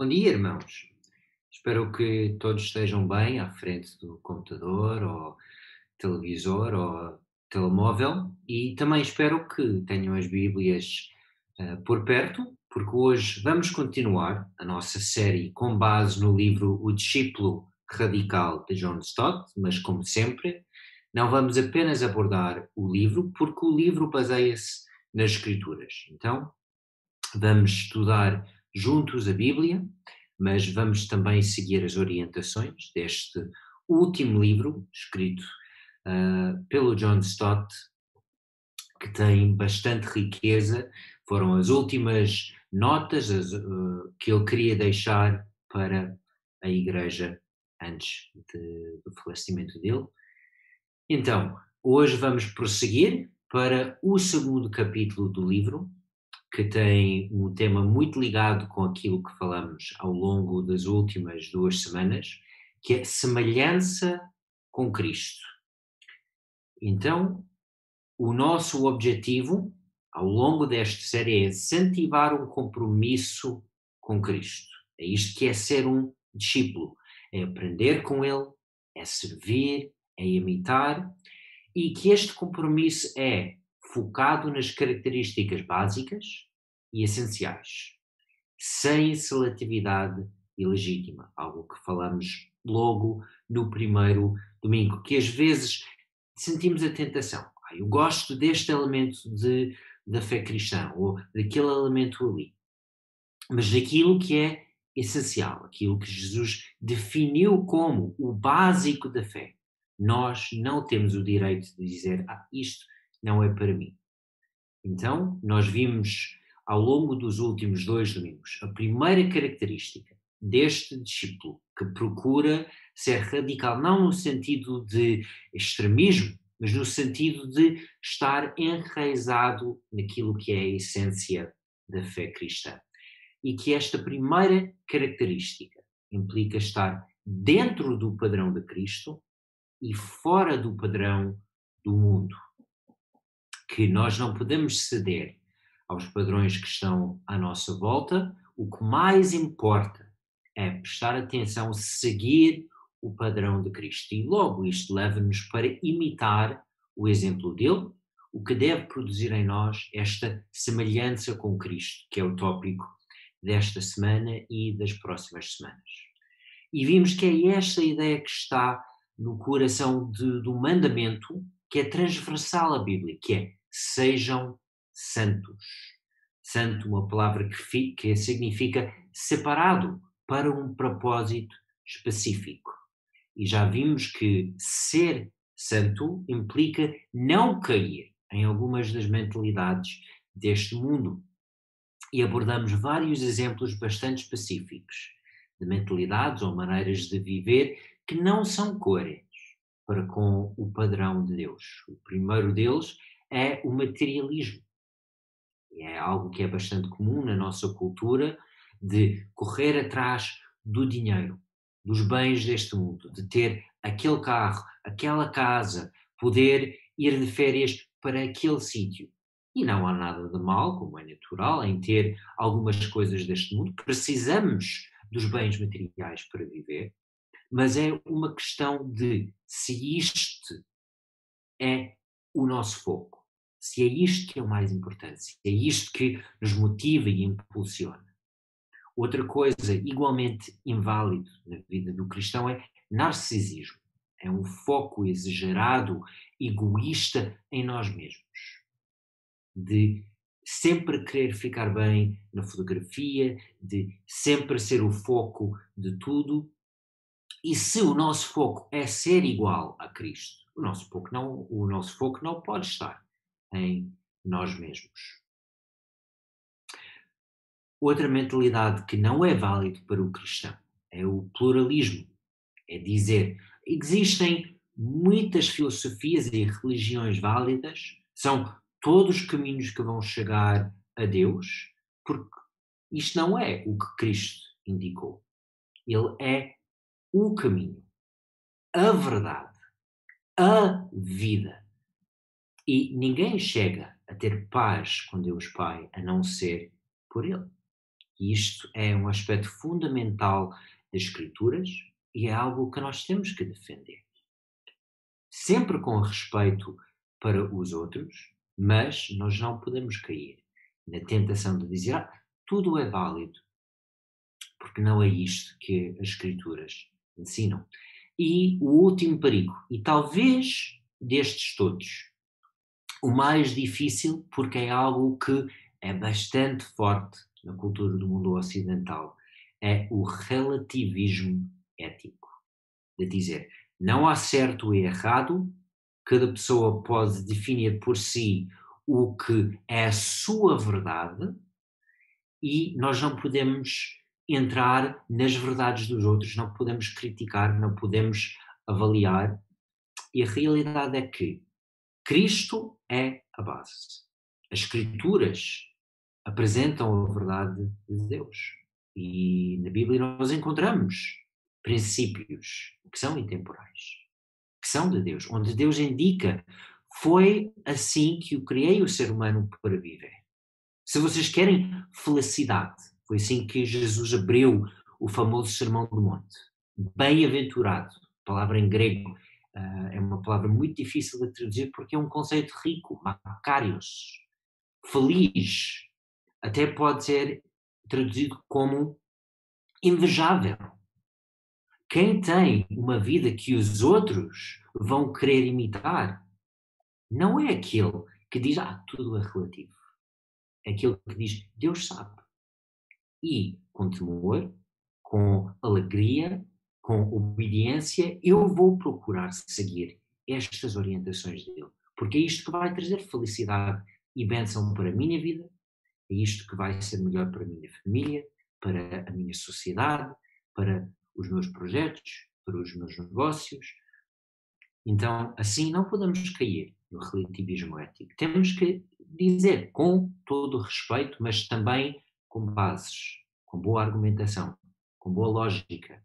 Bom dia, irmãos. Espero que todos estejam bem à frente do computador ou televisor ou telemóvel e também espero que tenham as Bíblias uh, por perto, porque hoje vamos continuar a nossa série com base no livro O Discípulo Radical de John Stott, mas como sempre, não vamos apenas abordar o livro, porque o livro baseia-se nas Escrituras. Então, vamos estudar juntos a Bíblia, mas vamos também seguir as orientações deste último livro, escrito uh, pelo John Stott, que tem bastante riqueza. Foram as últimas notas as, uh, que ele queria deixar para a Igreja antes de, do falecimento dele. Então, hoje vamos prosseguir para o segundo capítulo do livro, que tem um tema muito ligado com aquilo que falamos ao longo das últimas duas semanas, que é semelhança com Cristo. Então, o nosso objetivo ao longo desta série é incentivar um compromisso com Cristo. É isto que é ser um discípulo, é aprender com Ele, é servir, é imitar, e que este compromisso é focado nas características básicas e essenciais, sem seletividade ilegítima, algo que falamos logo no primeiro domingo, que às vezes sentimos a tentação. Ah, eu gosto deste elemento de, da fé cristã, ou daquele elemento ali, mas daquilo que é essencial, aquilo que Jesus definiu como o básico da fé. Nós não temos o direito de dizer, ah, isto não é para mim. Então, nós vimos ao longo dos últimos dois domingos a primeira característica deste discípulo que procura ser radical, não no sentido de extremismo, mas no sentido de estar enraizado naquilo que é a essência da fé cristã. E que esta primeira característica implica estar dentro do padrão de Cristo e fora do padrão do mundo que nós não podemos ceder aos padrões que estão à nossa volta, o que mais importa é prestar atenção, seguir o padrão de Cristo. E logo isto leva-nos para imitar o exemplo dele, o que deve produzir em nós esta semelhança com Cristo, que é o tópico desta semana e das próximas semanas. E vimos que é esta ideia que está no coração de, do mandamento que é transversal à Bíblia, que é sejam santos. Santo, uma palavra que, que significa separado para um propósito específico. E já vimos que ser santo implica não cair em algumas das mentalidades deste mundo. E abordamos vários exemplos bastante específicos de mentalidades ou maneiras de viver que não são coerentes para com o padrão de Deus. O primeiro deles é o materialismo. É algo que é bastante comum na nossa cultura de correr atrás do dinheiro, dos bens deste mundo, de ter aquele carro, aquela casa, poder ir de férias para aquele sítio. E não há nada de mal, como é natural, em ter algumas coisas deste mundo. Precisamos dos bens materiais para viver, mas é uma questão de se isto é o nosso foco se é isto que é o mais importante, se é isto que nos motiva e impulsiona. Outra coisa igualmente inválido na vida do cristão é narcisismo. É um foco exagerado, egoísta em nós mesmos. De sempre querer ficar bem na fotografia, de sempre ser o foco de tudo. E se o nosso foco é ser igual a Cristo, o nosso foco não, o nosso foco não pode estar em nós mesmos. Outra mentalidade que não é válida para o cristão é o pluralismo. É dizer, existem muitas filosofias e religiões válidas, são todos os caminhos que vão chegar a Deus, porque isto não é o que Cristo indicou. Ele é o caminho, a verdade, a vida. E ninguém chega a ter paz com Deus Pai a não ser por Ele. E isto é um aspecto fundamental das Escrituras e é algo que nós temos que defender. Sempre com respeito para os outros, mas nós não podemos cair na tentação de dizer ah, tudo é válido, porque não é isto que as Escrituras ensinam. E o último perigo, e talvez destes todos, o mais difícil, porque é algo que é bastante forte na cultura do mundo ocidental, é o relativismo ético. De dizer, não há certo e errado, cada pessoa pode definir por si o que é a sua verdade e nós não podemos entrar nas verdades dos outros, não podemos criticar, não podemos avaliar. E a realidade é que Cristo é a base. As Escrituras apresentam a verdade de Deus. E na Bíblia nós encontramos princípios que são intemporais, que são de Deus, onde Deus indica foi assim que eu criei o ser humano para viver. Se vocês querem felicidade, foi assim que Jesus abriu o famoso Sermão do Monte. Bem-aventurado, palavra em grego, é uma palavra muito difícil de traduzir porque é um conceito rico, macarios, feliz, até pode ser traduzido como invejável. Quem tem uma vida que os outros vão querer imitar, não é aquele que diz, ah, tudo é relativo. É aquele que diz, Deus sabe. E com temor, com alegria, com obediência, eu vou procurar seguir estas orientações dele. Porque é isto que vai trazer felicidade e bênção para a minha vida, é isto que vai ser melhor para a minha família, para a minha sociedade, para os meus projetos, para os meus negócios. Então, assim não podemos cair no relativismo ético. Temos que dizer com todo o respeito, mas também com bases, com boa argumentação, com boa lógica,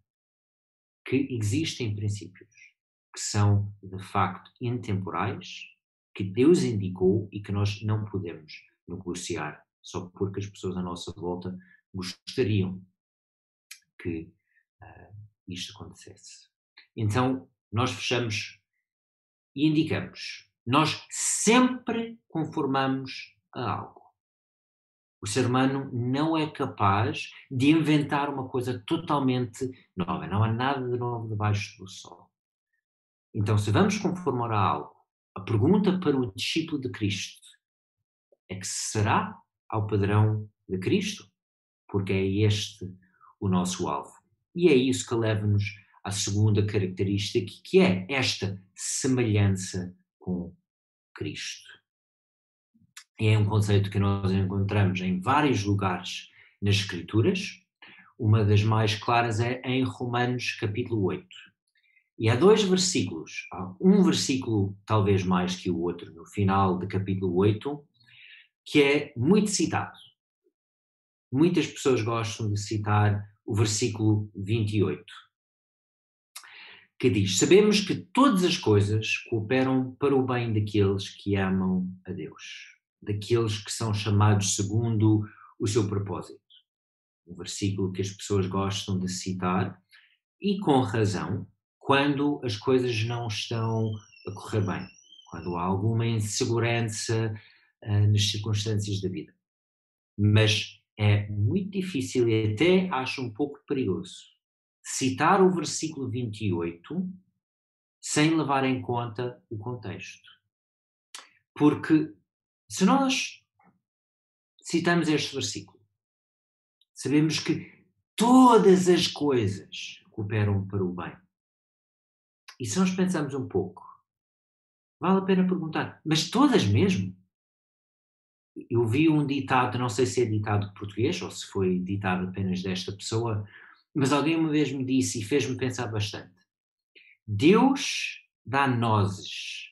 que existem princípios que são de facto intemporais, que Deus indicou e que nós não podemos negociar só porque as pessoas à nossa volta gostariam que uh, isto acontecesse. Então, nós fechamos e indicamos nós sempre conformamos a algo. O ser humano não é capaz de inventar uma coisa totalmente nova. Não há nada de novo debaixo do sol. Então, se vamos conformar a algo, a pergunta para o discípulo de Cristo é que será ao padrão de Cristo? Porque é este o nosso alvo. E é isso que leva-nos à segunda característica, que é esta semelhança com Cristo. É um conceito que nós encontramos em vários lugares nas Escrituras. Uma das mais claras é em Romanos capítulo 8. E há dois versículos, há um versículo talvez mais que o outro, no final do capítulo 8, que é muito citado. Muitas pessoas gostam de citar o versículo 28 que diz: Sabemos que todas as coisas cooperam para o bem daqueles que amam a Deus, daqueles que são chamados segundo o seu propósito. Um versículo que as pessoas gostam de citar, e com razão, quando as coisas não estão a correr bem, quando há alguma insegurança uh, nas circunstâncias da vida. Mas é muito difícil e até acho um pouco perigoso citar o versículo 28 sem levar em conta o contexto. Porque se nós citamos este versículo, sabemos que todas as coisas cooperam para o bem. E se nós pensamos um pouco, vale a pena perguntar, mas todas mesmo? Eu vi um ditado, não sei se é ditado português ou se foi ditado apenas desta pessoa, mas alguém uma vez me disse e fez-me pensar bastante: Deus dá nozes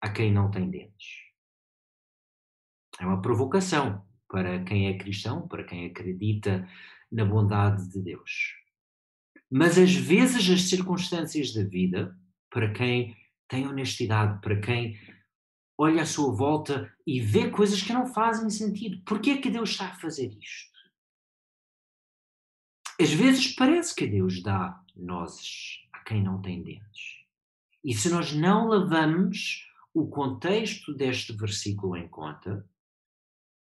a quem não tem dentes. É uma provocação para quem é cristão, para quem acredita na bondade de Deus. Mas às vezes as circunstâncias da vida, para quem tem honestidade, para quem olha à sua volta e vê coisas que não fazem sentido. Por que é que Deus está a fazer isto? às vezes parece que Deus dá nozes a quem não tem dentes. E se nós não levamos o contexto deste versículo em conta,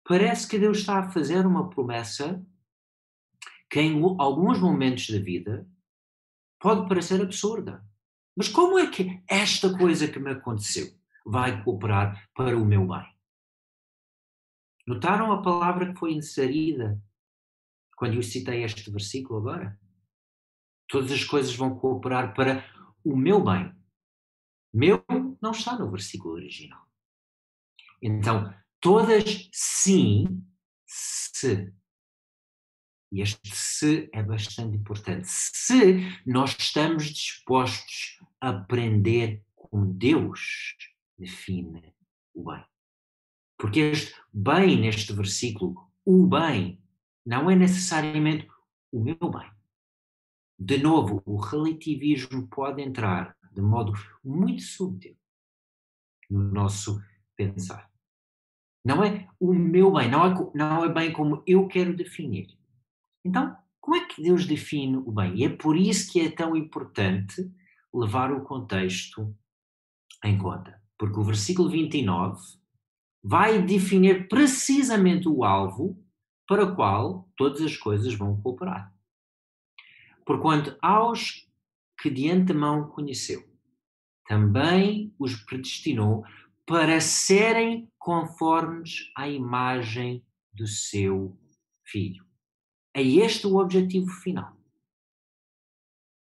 parece que Deus está a fazer uma promessa que em alguns momentos da vida pode parecer absurda. Mas como é que esta coisa que me aconteceu vai cooperar para o meu bem? Notaram a palavra que foi inserida quando eu citei este versículo agora? Todas as coisas vão cooperar para o meu bem. Meu não está no versículo original. Então, todas sim, se. E este se é bastante importante. Se nós estamos dispostos a aprender como Deus define o bem. Porque este bem neste versículo, o bem, não é necessariamente o meu bem. De novo, o relativismo pode entrar de modo muito sutil no nosso pensar. Não é o meu bem, não é, não é bem como eu quero definir. Então, como é que Deus define o bem? E é por isso que é tão importante levar o contexto em conta. Porque o versículo 29 vai definir precisamente o alvo para o qual todas as coisas vão cooperar. Porquanto aos que de antemão conheceu, também os predestinou para serem conformes à imagem do seu filho. É este o objetivo final.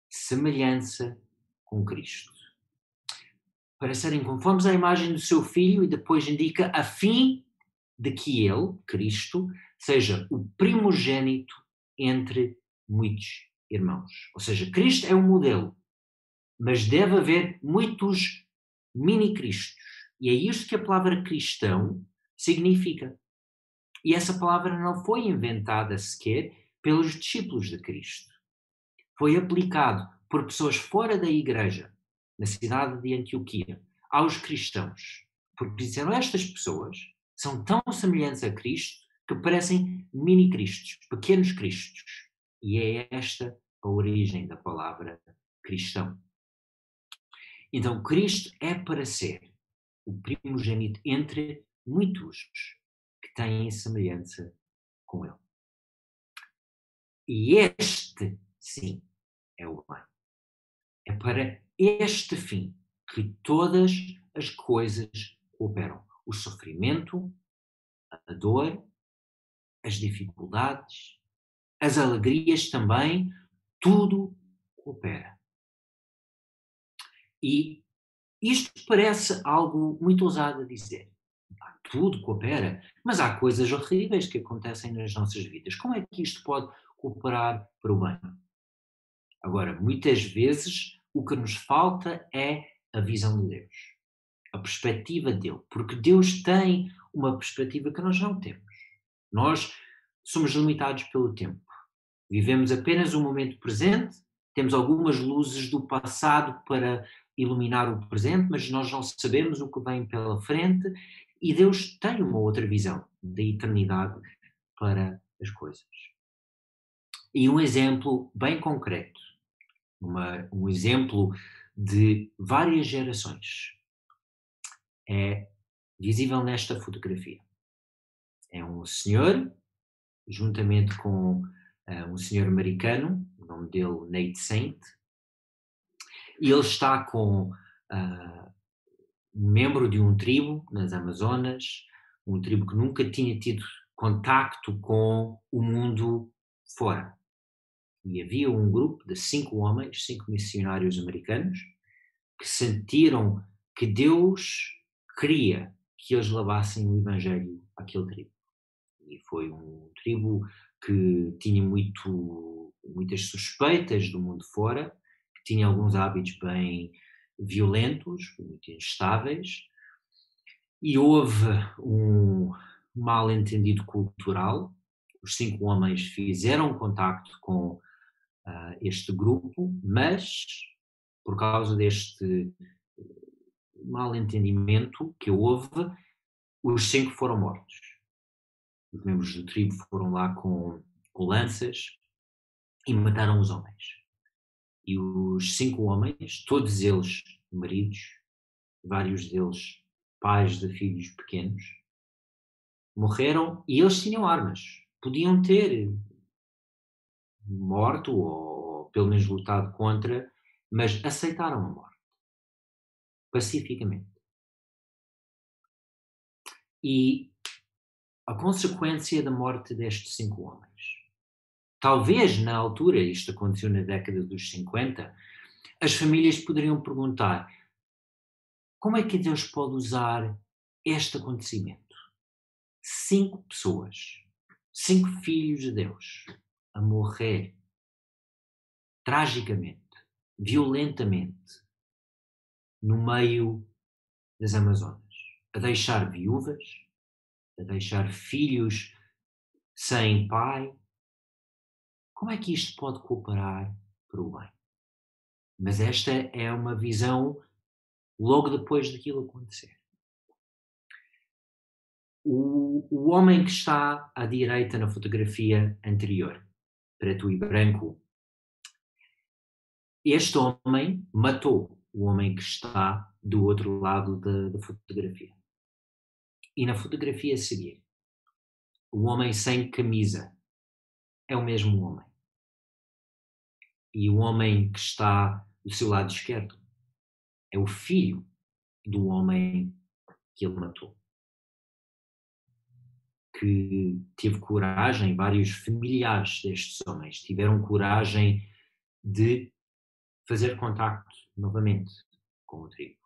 Semelhança com Cristo. Para serem conformes à imagem do seu filho, e depois indica a fim de que ele, Cristo, seja o primogênito entre muitos irmãos. Ou seja, Cristo é o modelo, mas deve haver muitos mini-cristos. E é isto que a palavra cristão significa. E essa palavra não foi inventada sequer pelos discípulos de Cristo. Foi aplicado por pessoas fora da igreja, na cidade de Antioquia, aos cristãos. Porque disseram, estas pessoas são tão semelhantes a Cristo que parecem mini-cristos, pequenos cristos. E é esta a origem da palavra cristão. Então, Cristo é para ser o primogênito entre muitos que têm semelhança com Ele. E este, sim, é o bem. É para este fim que todas as coisas cooperam. O sofrimento, a dor, as dificuldades, as alegrias também, tudo coopera. E isto parece algo muito ousado a dizer. Tudo coopera, mas há coisas horríveis que acontecem nas nossas vidas. Como é que isto pode cooperar para o bem? Agora, muitas vezes o que nos falta é a visão de Deus, a perspectiva dele, porque Deus tem uma perspectiva que nós não temos. Nós somos limitados pelo tempo. Vivemos apenas o momento presente, temos algumas luzes do passado para iluminar o presente, mas nós não sabemos o que vem pela frente e Deus tem uma outra visão da eternidade para as coisas. E um exemplo bem concreto, uma, um exemplo de várias gerações, é visível nesta fotografia. É um senhor, juntamente com uh, um senhor americano, o nome dele Nate Saint, e ele está com uh, um membro de um tribo nas Amazonas, um tribo que nunca tinha tido contacto com o mundo fora. E havia um grupo de cinco homens, cinco missionários americanos, que sentiram que Deus queria que eles levassem o Evangelho àquele tribo. E foi um tribo que tinha muito, muitas suspeitas do mundo fora, tinha alguns hábitos bem violentos, muito instáveis, e houve um mal entendido cultural. Os cinco homens fizeram contacto com uh, este grupo, mas por causa deste mal entendimento que houve, os cinco foram mortos. Os membros do tribo foram lá com, com lanças e mataram os homens. E os cinco homens, todos eles maridos, vários deles pais de filhos pequenos, morreram e eles tinham armas. Podiam ter morto ou pelo menos lutado contra, mas aceitaram a morte pacificamente. E a consequência da morte destes cinco homens. Talvez na altura, isto aconteceu na década dos 50, as famílias poderiam perguntar: como é que Deus pode usar este acontecimento? Cinco pessoas, cinco filhos de Deus, a morrer tragicamente, violentamente, no meio das Amazonas, a deixar viúvas, a deixar filhos sem pai. Como é que isto pode cooperar para o bem? Mas esta é uma visão logo depois daquilo acontecer. O, o homem que está à direita na fotografia anterior, preto e branco, este homem matou o homem que está do outro lado da, da fotografia. E na fotografia a seguir, o homem sem camisa é o mesmo homem. E o homem que está do seu lado esquerdo é o filho do homem que ele matou. Que teve coragem, vários familiares destes homens tiveram coragem de fazer contacto novamente com o tribo.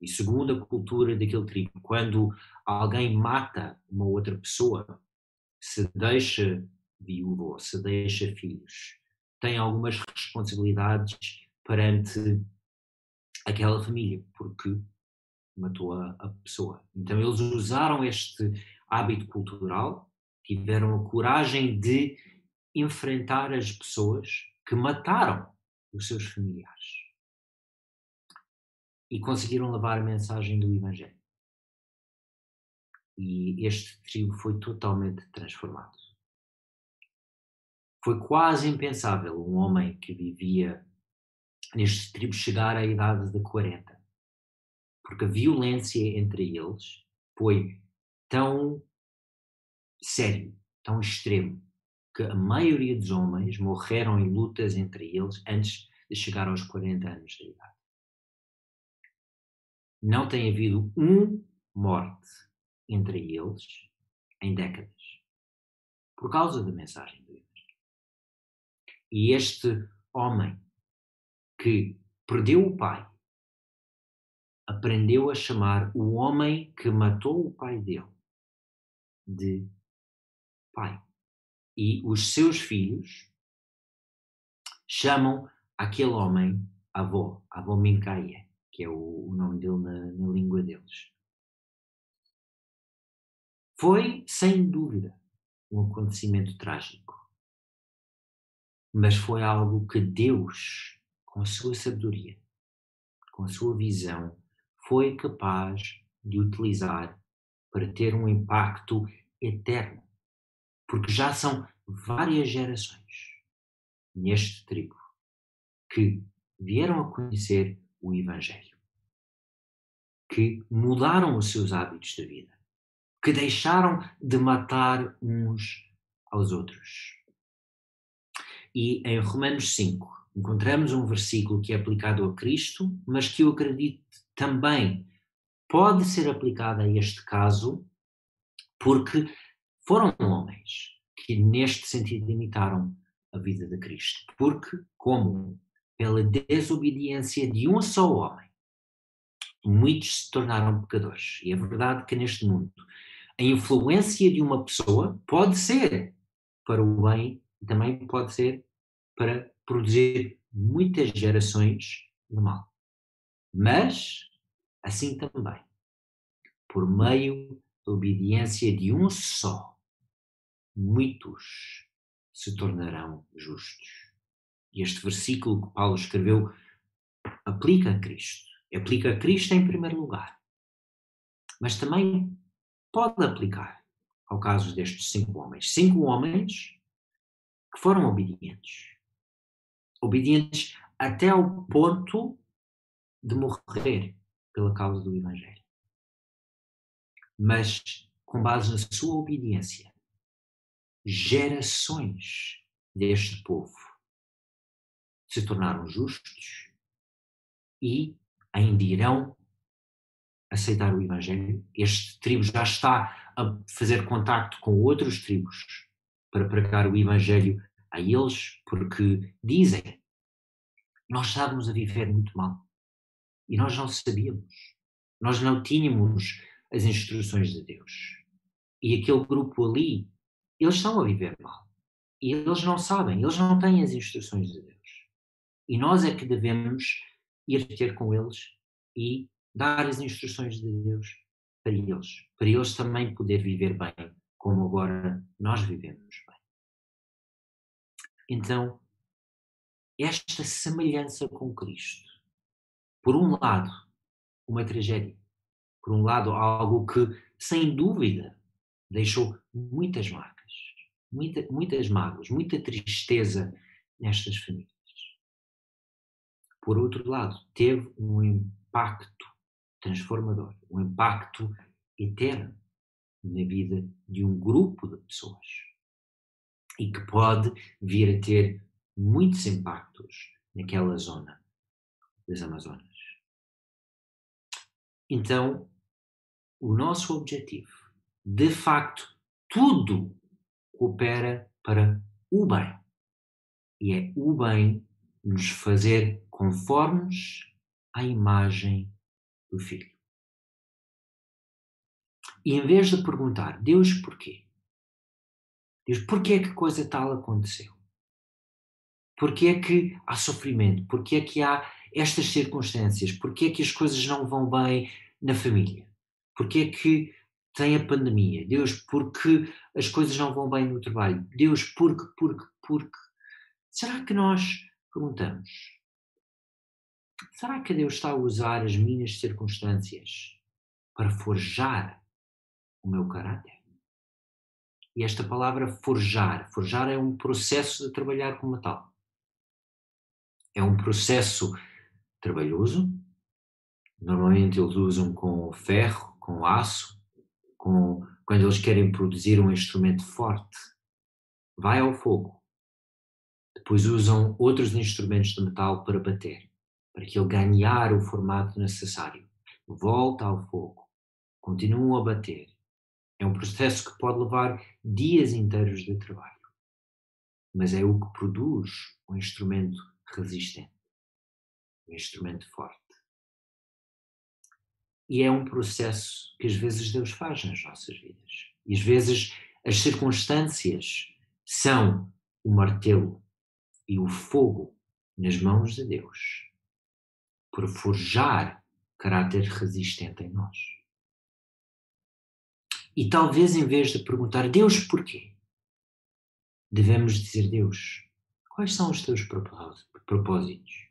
E segundo a cultura daquele tribo, quando alguém mata uma outra pessoa, se deixa viúvo ou se deixa filhos, tem algumas responsabilidades perante aquela família, porque matou a, a pessoa. Então eles usaram este hábito cultural, tiveram a coragem de enfrentar as pessoas que mataram os seus familiares e conseguiram levar a mensagem do Evangelho. E este trio foi totalmente transformado. Foi quase impensável um homem que vivia neste tribo chegar à idade de 40, porque a violência entre eles foi tão sério, tão extremo, que a maioria dos homens morreram em lutas entre eles antes de chegar aos 40 anos de idade. Não tem havido um morte entre eles em décadas, por causa da mensagem de Deus. E este homem que perdeu o pai aprendeu a chamar o homem que matou o pai dele de pai. E os seus filhos chamam aquele homem avô, avô Mincaia, que é o, o nome dele na, na língua deles. Foi, sem dúvida, um acontecimento trágico. Mas foi algo que Deus, com a sua sabedoria, com a sua visão, foi capaz de utilizar para ter um impacto eterno. Porque já são várias gerações neste tribo que vieram a conhecer o Evangelho, que mudaram os seus hábitos de vida, que deixaram de matar uns aos outros. E em Romanos 5 encontramos um versículo que é aplicado a Cristo, mas que eu acredito também pode ser aplicado a este caso, porque foram homens que neste sentido imitaram a vida de Cristo. Porque, como pela desobediência de um só homem, muitos se tornaram pecadores. E é verdade que neste mundo a influência de uma pessoa pode ser para o bem e também pode ser para produzir muitas gerações de mal. Mas, assim também, por meio da obediência de um só, muitos se tornarão justos. E este versículo que Paulo escreveu aplica a Cristo. Aplica a Cristo em primeiro lugar. Mas também pode aplicar ao caso destes cinco homens. Cinco homens que foram obedientes, obedientes até ao ponto de morrer pela causa do Evangelho. Mas, com base na sua obediência, gerações deste povo se tornaram justos e ainda irão aceitar o Evangelho. Este tribo já está a fazer contacto com outros tribos para pregar o Evangelho a eles, porque dizem: Nós estávamos a viver muito mal e nós não sabíamos, nós não tínhamos as instruções de Deus. E aquele grupo ali, eles estão a viver mal e eles não sabem, eles não têm as instruções de Deus. E nós é que devemos ir ter com eles e dar as instruções de Deus para eles, para eles também poder viver bem, como agora nós vivemos. Então, esta semelhança com Cristo, por um lado, uma tragédia, por um lado, algo que, sem dúvida, deixou muitas marcas, muita, muitas mágoas, muita tristeza nestas famílias. Por outro lado, teve um impacto transformador, um impacto eterno na vida de um grupo de pessoas e que pode vir a ter muitos impactos naquela zona das Amazonas. Então, o nosso objetivo, de facto, tudo coopera para o bem. E é o bem nos fazer conformes à imagem do filho. E em vez de perguntar, Deus porquê? Deus, porquê é que coisa tal aconteceu? Porquê é que há sofrimento? Porquê é que há estas circunstâncias? Porquê é que as coisas não vão bem na família? Porquê é que tem a pandemia? Deus, porque as coisas não vão bem no trabalho? Deus, porque, porque, porque? Será que nós perguntamos, será que Deus está a usar as minhas circunstâncias para forjar o meu caráter? E esta palavra forjar, forjar é um processo de trabalhar com metal. É um processo trabalhoso. Normalmente eles usam com ferro, com aço, com, quando eles querem produzir um instrumento forte. Vai ao fogo. Depois usam outros instrumentos de metal para bater para que ele ganhar o formato necessário. Volta ao fogo, continuam a bater. É um processo que pode levar dias inteiros de trabalho, mas é o que produz um instrumento resistente, um instrumento forte. E é um processo que às vezes Deus faz nas nossas vidas. E às vezes as circunstâncias são o martelo e o fogo nas mãos de Deus por forjar caráter resistente em nós. E talvez em vez de perguntar Deus porquê, devemos dizer Deus, quais são os teus propósitos?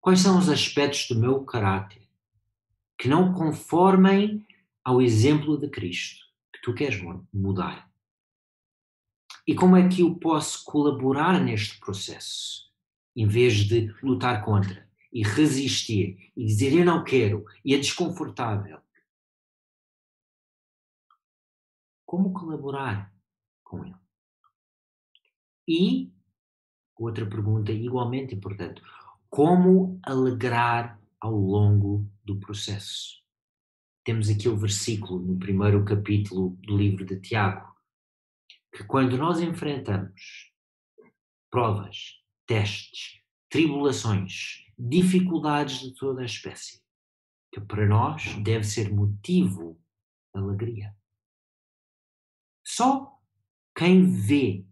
Quais são os aspectos do meu caráter que não conformem ao exemplo de Cristo que tu queres mudar? E como é que eu posso colaborar neste processo em vez de lutar contra? e resistir e dizer eu não quero e é desconfortável. Como colaborar com ele? E, outra pergunta igualmente importante, como alegrar ao longo do processo? Temos aqui o versículo no primeiro capítulo do livro de Tiago, que quando nós enfrentamos provas, testes, tribulações, dificuldades de toda a espécie, que para nós deve ser motivo de alegria. Só quem vê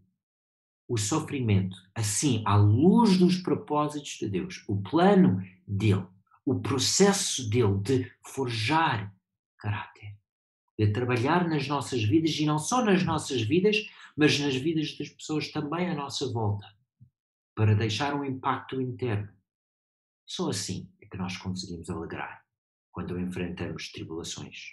o sofrimento assim, à luz dos propósitos de Deus, o plano dele, o processo dele de forjar caráter, de trabalhar nas nossas vidas e não só nas nossas vidas, mas nas vidas das pessoas também à nossa volta, para deixar um impacto interno só assim é que nós conseguimos alegrar quando enfrentamos tribulações.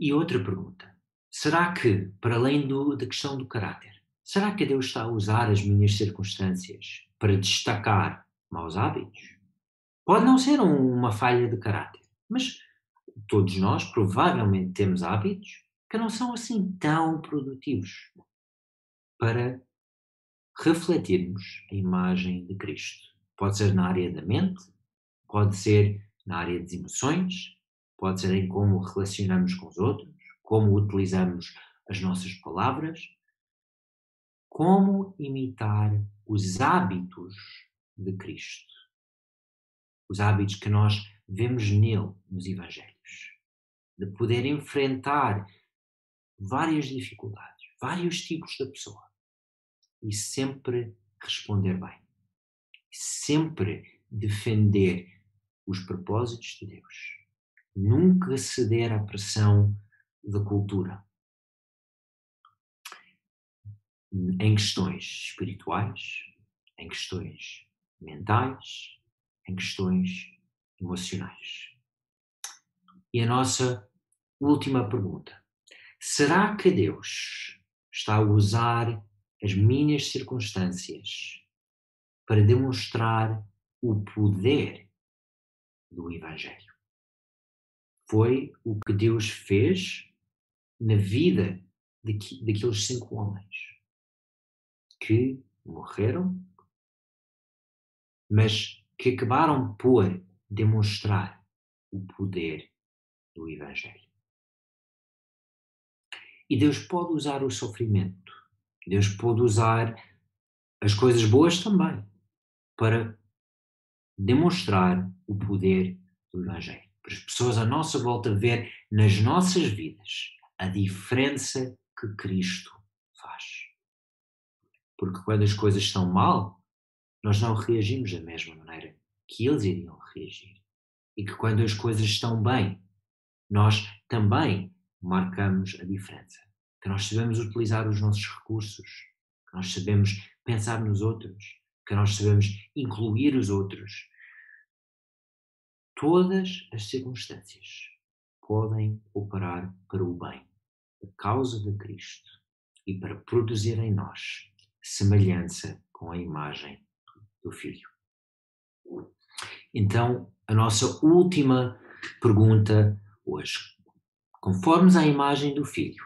E outra pergunta: será que, para além do, da questão do caráter, Será que Deus está a usar as minhas circunstâncias para destacar maus hábitos? Pode não ser uma falha de caráter, mas todos nós provavelmente temos hábitos que não são assim tão produtivos para refletirmos a imagem de Cristo. Pode ser na área da mente, pode ser na área das emoções, pode ser em como relacionamos com os outros, como utilizamos as nossas palavras, como imitar os hábitos de Cristo. Os hábitos que nós vemos nele nos Evangelhos. De poder enfrentar várias dificuldades, vários tipos de pessoa e sempre responder bem. Sempre defender os propósitos de Deus. Nunca ceder à pressão da cultura. Em questões espirituais, em questões mentais, em questões emocionais. E a nossa última pergunta: será que Deus está a usar as minhas circunstâncias para demonstrar o poder do Evangelho? Foi o que Deus fez na vida daqueles cinco homens que morreram, mas que acabaram por demonstrar o poder do Evangelho. E Deus pode usar o sofrimento, Deus pode usar as coisas boas também para demonstrar o poder do Evangelho. Para as pessoas à nossa volta ver nas nossas vidas a diferença que Cristo faz. Porque quando as coisas estão mal, nós não reagimos da mesma maneira que eles iriam reagir. E que quando as coisas estão bem, nós também marcamos a diferença. Que nós sabemos utilizar os nossos recursos, que nós sabemos pensar nos outros, que nós sabemos incluir os outros. Todas as circunstâncias podem operar para o bem, a causa de Cristo e para produzir em nós semelhança com a imagem do filho. Então, a nossa última pergunta hoje. Conformes à imagem do filho,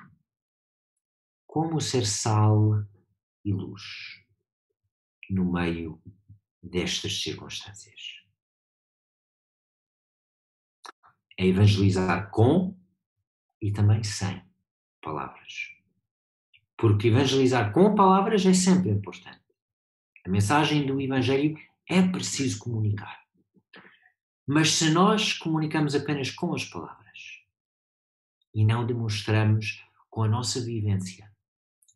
como ser sal e luz no meio destas circunstâncias? É evangelizar com e também sem palavras. Porque evangelizar com palavras é sempre importante. A mensagem do Evangelho é preciso comunicar. Mas se nós comunicamos apenas com as palavras e não demonstramos com a nossa vivência,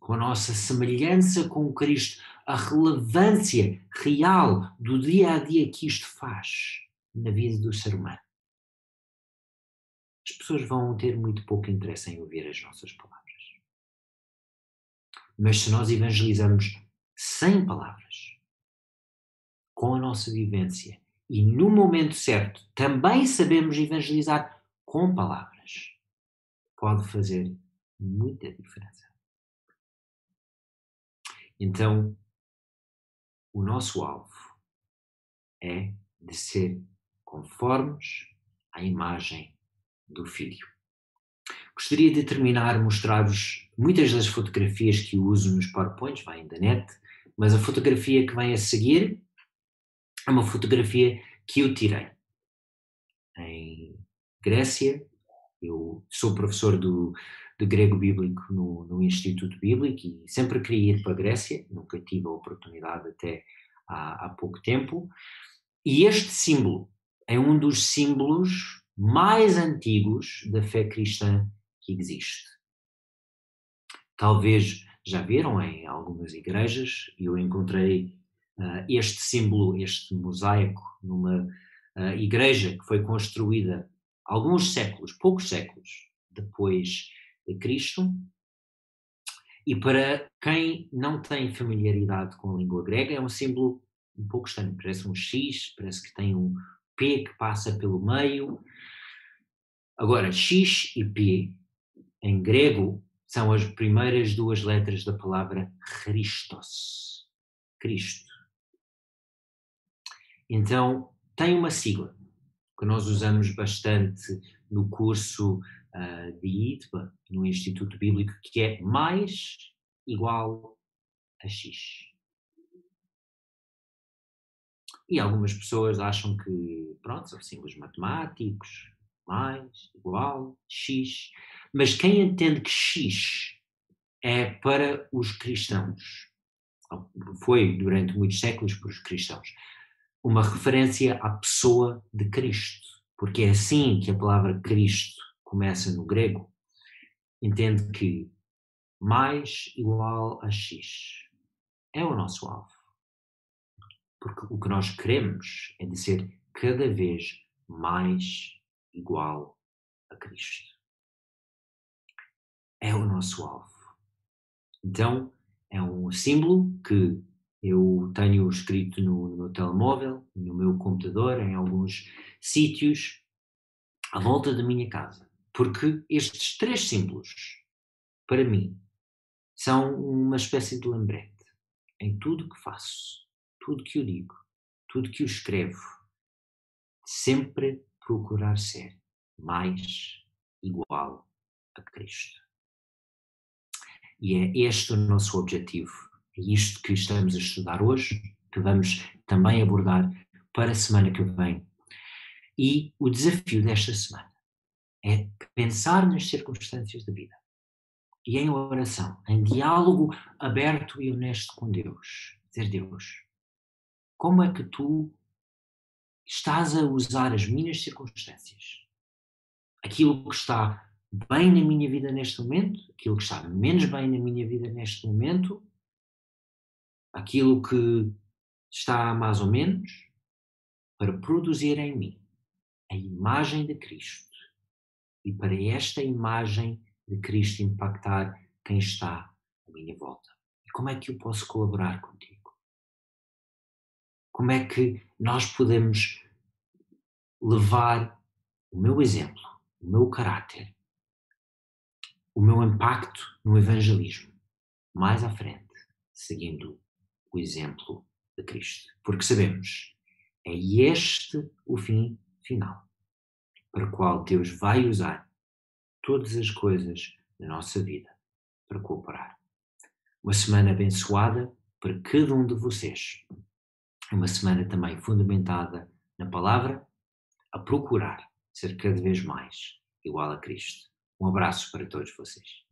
com a nossa semelhança com Cristo, a relevância real do dia a dia que isto faz na vida do ser humano, as pessoas vão ter muito pouco interesse em ouvir as nossas palavras. Mas se nós evangelizamos sem palavras, com a nossa vivência e no momento certo também sabemos evangelizar com palavras, pode fazer muita diferença. Então, o nosso alvo é de ser conformes à imagem do Filho. Gostaria de terminar mostrar-vos muitas das fotografias que uso nos PowerPoints, vêm da net, mas a fotografia que vem a seguir é uma fotografia que eu tirei em Grécia. Eu sou professor do, de grego bíblico no, no, Instituto Bíblico e sempre queria ir para a Grécia, nunca tive a oportunidade até há, há pouco tempo. E este símbolo é um dos símbolos mais antigos da fé cristã que existe. Talvez já viram em algumas igrejas, eu encontrei uh, este símbolo, este mosaico, numa uh, igreja que foi construída alguns séculos, poucos séculos depois de Cristo. E para quem não tem familiaridade com a língua grega, é um símbolo um pouco estranho. Parece um X, parece que tem um P que passa pelo meio. Agora, X e P em grego são as primeiras duas letras da palavra Christos. Cristo. Então, tem uma sigla que nós usamos bastante no curso uh, de ITBA, no Instituto Bíblico, que é mais igual a X. E algumas pessoas acham que, pronto, são símbolos matemáticos, mais, igual, X. Mas quem entende que X é para os cristãos, foi durante muitos séculos para os cristãos, uma referência à pessoa de Cristo, porque é assim que a palavra Cristo começa no grego, entende que mais igual a X é o nosso alvo. Porque o que nós queremos é de ser cada vez mais igual a Cristo. É o nosso alvo. Então, é um símbolo que eu tenho escrito no, no meu telemóvel, no meu computador, em alguns sítios à volta da minha casa. Porque estes três símbolos, para mim, são uma espécie de lembrete em tudo que faço, tudo que eu digo, tudo que eu escrevo. Sempre procurar ser mais igual a Cristo. E é este o nosso objetivo é isto que estamos a estudar hoje, que vamos também abordar para a semana que vem. E o desafio desta semana é pensar nas circunstâncias da vida e em oração, em diálogo aberto e honesto com Deus. Dizer, Deus, como é que tu estás a usar as minhas circunstâncias? Aquilo que está bem na minha vida neste momento, aquilo que está menos bem na minha vida neste momento, aquilo que está mais ou menos para produzir em mim a imagem de Cristo e para esta imagem de Cristo impactar quem está à minha volta. E como é que eu posso colaborar contigo? Como é que nós podemos levar o meu exemplo, o meu caráter, o meu impacto no evangelismo mais à frente, seguindo o exemplo de Cristo. Porque sabemos, é este o fim final, para o qual Deus vai usar todas as coisas da nossa vida para cooperar. Uma semana abençoada para cada um de vocês. Uma semana também fundamentada na palavra, a procurar ser cada vez mais igual a Cristo. Um abraço para todos vocês.